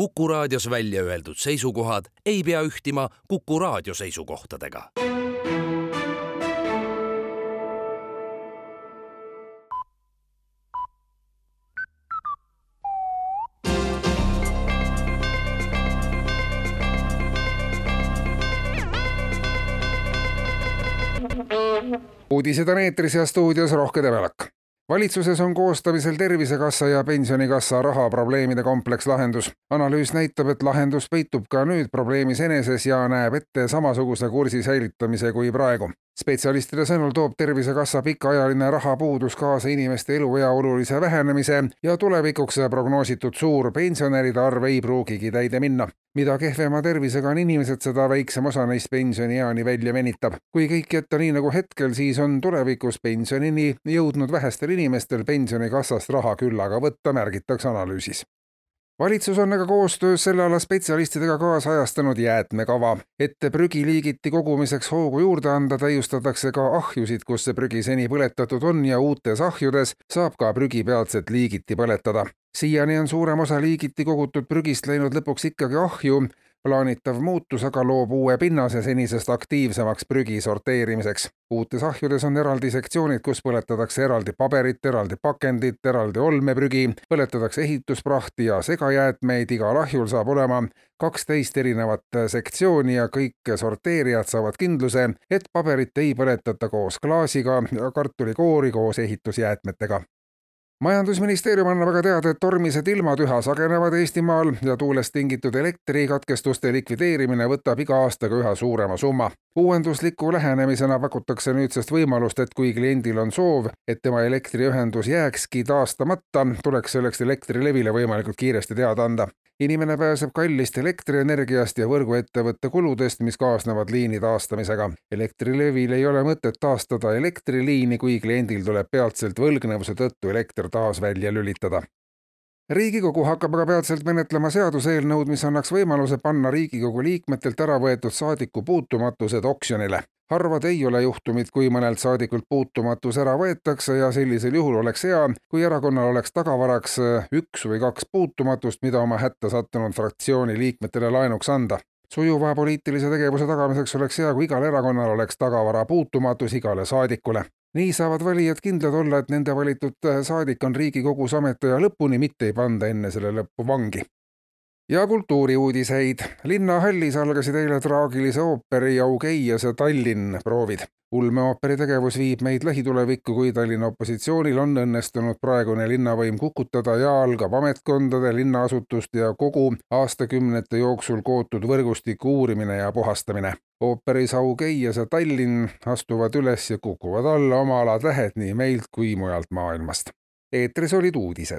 Kuku raadios välja öeldud seisukohad ei pea ühtima Kuku raadio seisukohtadega. uudised on eetris ja stuudios Rohke Debelak valitsuses on koostamisel Tervisekassa ja Pensionikassa rahaprobleemide komplekslahendus. analüüs näitab, et lahendus peitub ka nüüd probleemis eneses ja näeb ette samasuguse kursi säilitamise kui praegu spetsialistide sõnul toob Tervisekassa pikaajaline rahapuudus kaasa inimeste eluea olulise vähenemise ja tulevikuks prognoositud suur pensionäride arv ei pruugigi täide minna. mida kehvema tervisega on inimesed, seda väiksem osa neist pensionieani välja venitab. kui kõik jätta nii nagu hetkel, siis on tulevikus pensionini jõudnud vähestel inimestel pensionikassast raha küllaga võtta, märgitakse analüüsis valitsus on aga koostöös selle ala spetsialistidega kaasajastanud jäätmekava. et prügi liigiti kogumiseks hoogu juurde anda, täiustatakse ka ahjusid, kus see prügi seni põletatud on ja uutes ahjudes saab ka prügi peatselt liigiti põletada. siiani on suurem osa liigiti kogutud prügist läinud lõpuks ikkagi ahju plaanitav muutus aga loob uue pinnase senisest aktiivsemaks prügi sorteerimiseks. uutes ahjudes on eraldi sektsioonid, kus põletatakse eraldi paberit, eraldi pakendit, eraldi olmeprügi, põletatakse ehitusprahti ja segajäätmeid, igal ahjul saab olema kaksteist erinevat sektsiooni ja kõik sorteerijad saavad kindluse, et paberit ei põletata koos klaasiga ja kartulikoori koos ehitusjäätmetega majandusministeerium annab aga teada, et tormised ilmad üha sagenevad Eestimaal ja tuulest tingitud elektrikatkestuste likvideerimine võtab iga aastaga üha suurema summa. uuendusliku lähenemisena pakutakse nüüdsest võimalust, et kui kliendil on soov, et tema elektriühendus jääkski taastamata, tuleks selleks Elektrilevile võimalikult kiiresti teada anda inimene pääseb kallist elektrienergiast ja võrguettevõtte kuludest, mis kaasnevad liini taastamisega. Elektrilevil ei ole mõtet taastada elektriliini, kui kliendil tuleb peatselt võlgnevuse tõttu elekter taas välja lülitada riigikogu hakkab aga peatselt menetlema seaduseelnõud, mis annaks võimaluse panna Riigikogu liikmetelt ära võetud saadiku puutumatused oksjonile harvad ei ole juhtumid, kui mõnelt saadikult puutumatus ära võetakse ja sellisel juhul oleks hea, kui erakonnal oleks tagavaraks äh, üks või kaks puutumatust, mida oma hätta sattunud fraktsiooni liikmetele laenuks anda sujuva poliitilise tegevuse tagamiseks oleks hea, kui igal erakonnal oleks tagavara puutumatus igale saadikule. nii saavad valijad kindlad olla, et nende valitud äh, saadik on Riigikogus ametiaja lõpuni, mitte ei panda enne selle lõppu vangi ja kultuuriuudiseid. linnahallis algasid eile traagilise ooperi Augeiase Tallinn proovid. ulmeooperi tegevus viib meid lähitulevikku, kui Tallinna opositsioonil on õnnestunud praegune linnavõim kukutada ja algab ametkondade, linnaasutuste ja kogu aastakümnete jooksul kootud võrgustiku uurimine ja puhastamine. ooperis Augeias ja Tallinn astuvad üles ja kukuvad alla oma ala tähed nii meilt kui mujalt maailmast. eetris olid uudised